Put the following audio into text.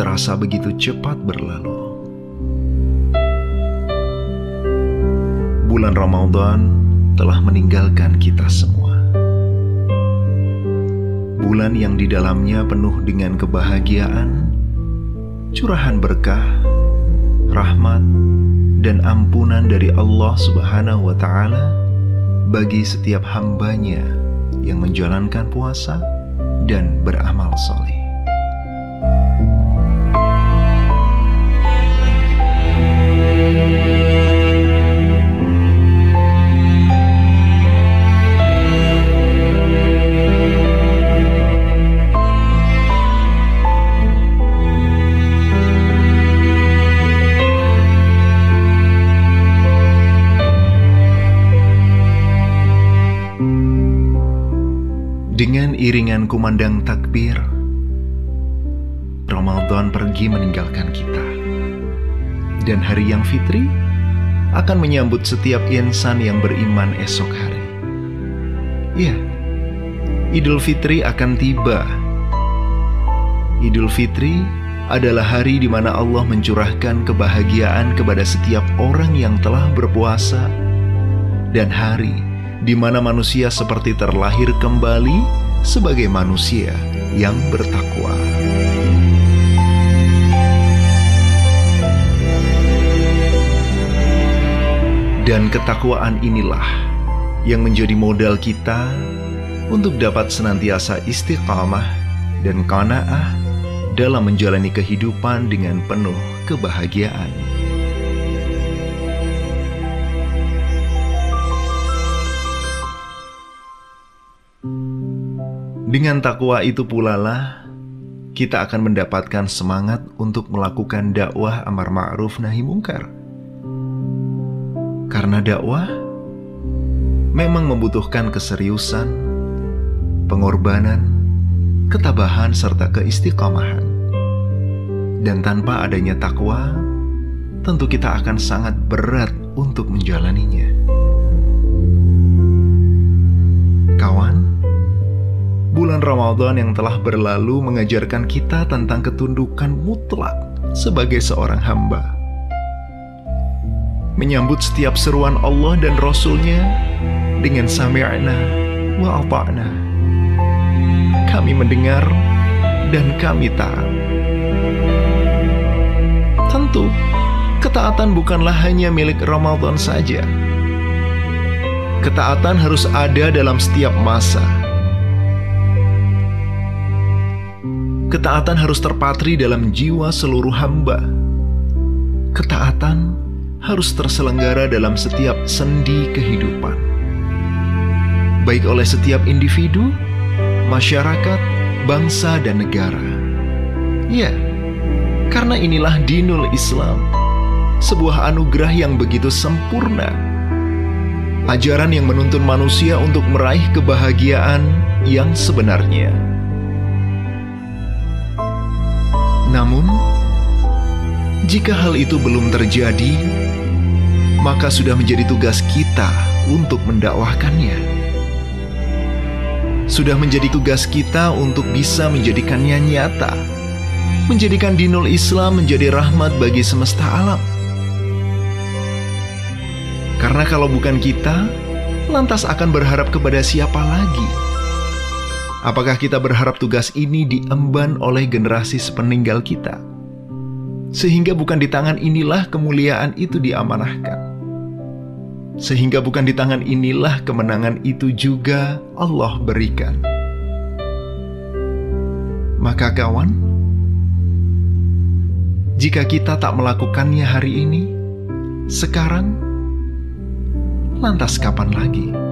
terasa begitu cepat berlalu. Bulan Ramadan telah meninggalkan kita semua. Bulan yang di dalamnya penuh dengan kebahagiaan, curahan berkah, rahmat, dan ampunan dari Allah Subhanahu wa Ta'ala bagi setiap hambanya yang menjalankan puasa dan beramal soleh. Dengan iringan kumandang takbir, Ramadan pergi meninggalkan kita. Dan hari yang fitri akan menyambut setiap insan yang beriman esok hari. Ya, Idul Fitri akan tiba. Idul Fitri adalah hari di mana Allah mencurahkan kebahagiaan kepada setiap orang yang telah berpuasa dan hari di mana manusia seperti terlahir kembali sebagai manusia yang bertakwa. Dan ketakwaan inilah yang menjadi modal kita untuk dapat senantiasa istiqamah dan qanaah dalam menjalani kehidupan dengan penuh kebahagiaan. Dengan takwa itu pula lah kita akan mendapatkan semangat untuk melakukan dakwah amar ma'ruf nahi mungkar. Karena dakwah memang membutuhkan keseriusan, pengorbanan, ketabahan serta keistiqomahan. Dan tanpa adanya takwa, tentu kita akan sangat berat untuk menjalaninya. Bulan Ramadan yang telah berlalu mengajarkan kita tentang ketundukan mutlak sebagai seorang hamba. Menyambut setiap seruan Allah dan Rasulnya dengan sami'na wa ata'na. Kami mendengar dan kami taat. Tentu, ketaatan bukanlah hanya milik Ramadan saja. Ketaatan harus ada dalam setiap masa Ketaatan harus terpatri dalam jiwa seluruh hamba. Ketaatan harus terselenggara dalam setiap sendi kehidupan, baik oleh setiap individu, masyarakat, bangsa, dan negara. Ya, karena inilah dinul Islam, sebuah anugerah yang begitu sempurna. Ajaran yang menuntun manusia untuk meraih kebahagiaan yang sebenarnya. Namun, jika hal itu belum terjadi, maka sudah menjadi tugas kita untuk mendakwahkannya. Sudah menjadi tugas kita untuk bisa menjadikannya nyata, menjadikan dinul Islam menjadi rahmat bagi semesta alam. Karena kalau bukan kita, lantas akan berharap kepada siapa lagi? Apakah kita berharap tugas ini diemban oleh generasi sepeninggal kita? Sehingga bukan di tangan inilah kemuliaan itu diamanahkan. Sehingga bukan di tangan inilah kemenangan itu juga Allah berikan. Maka kawan, jika kita tak melakukannya hari ini, sekarang, lantas kapan lagi?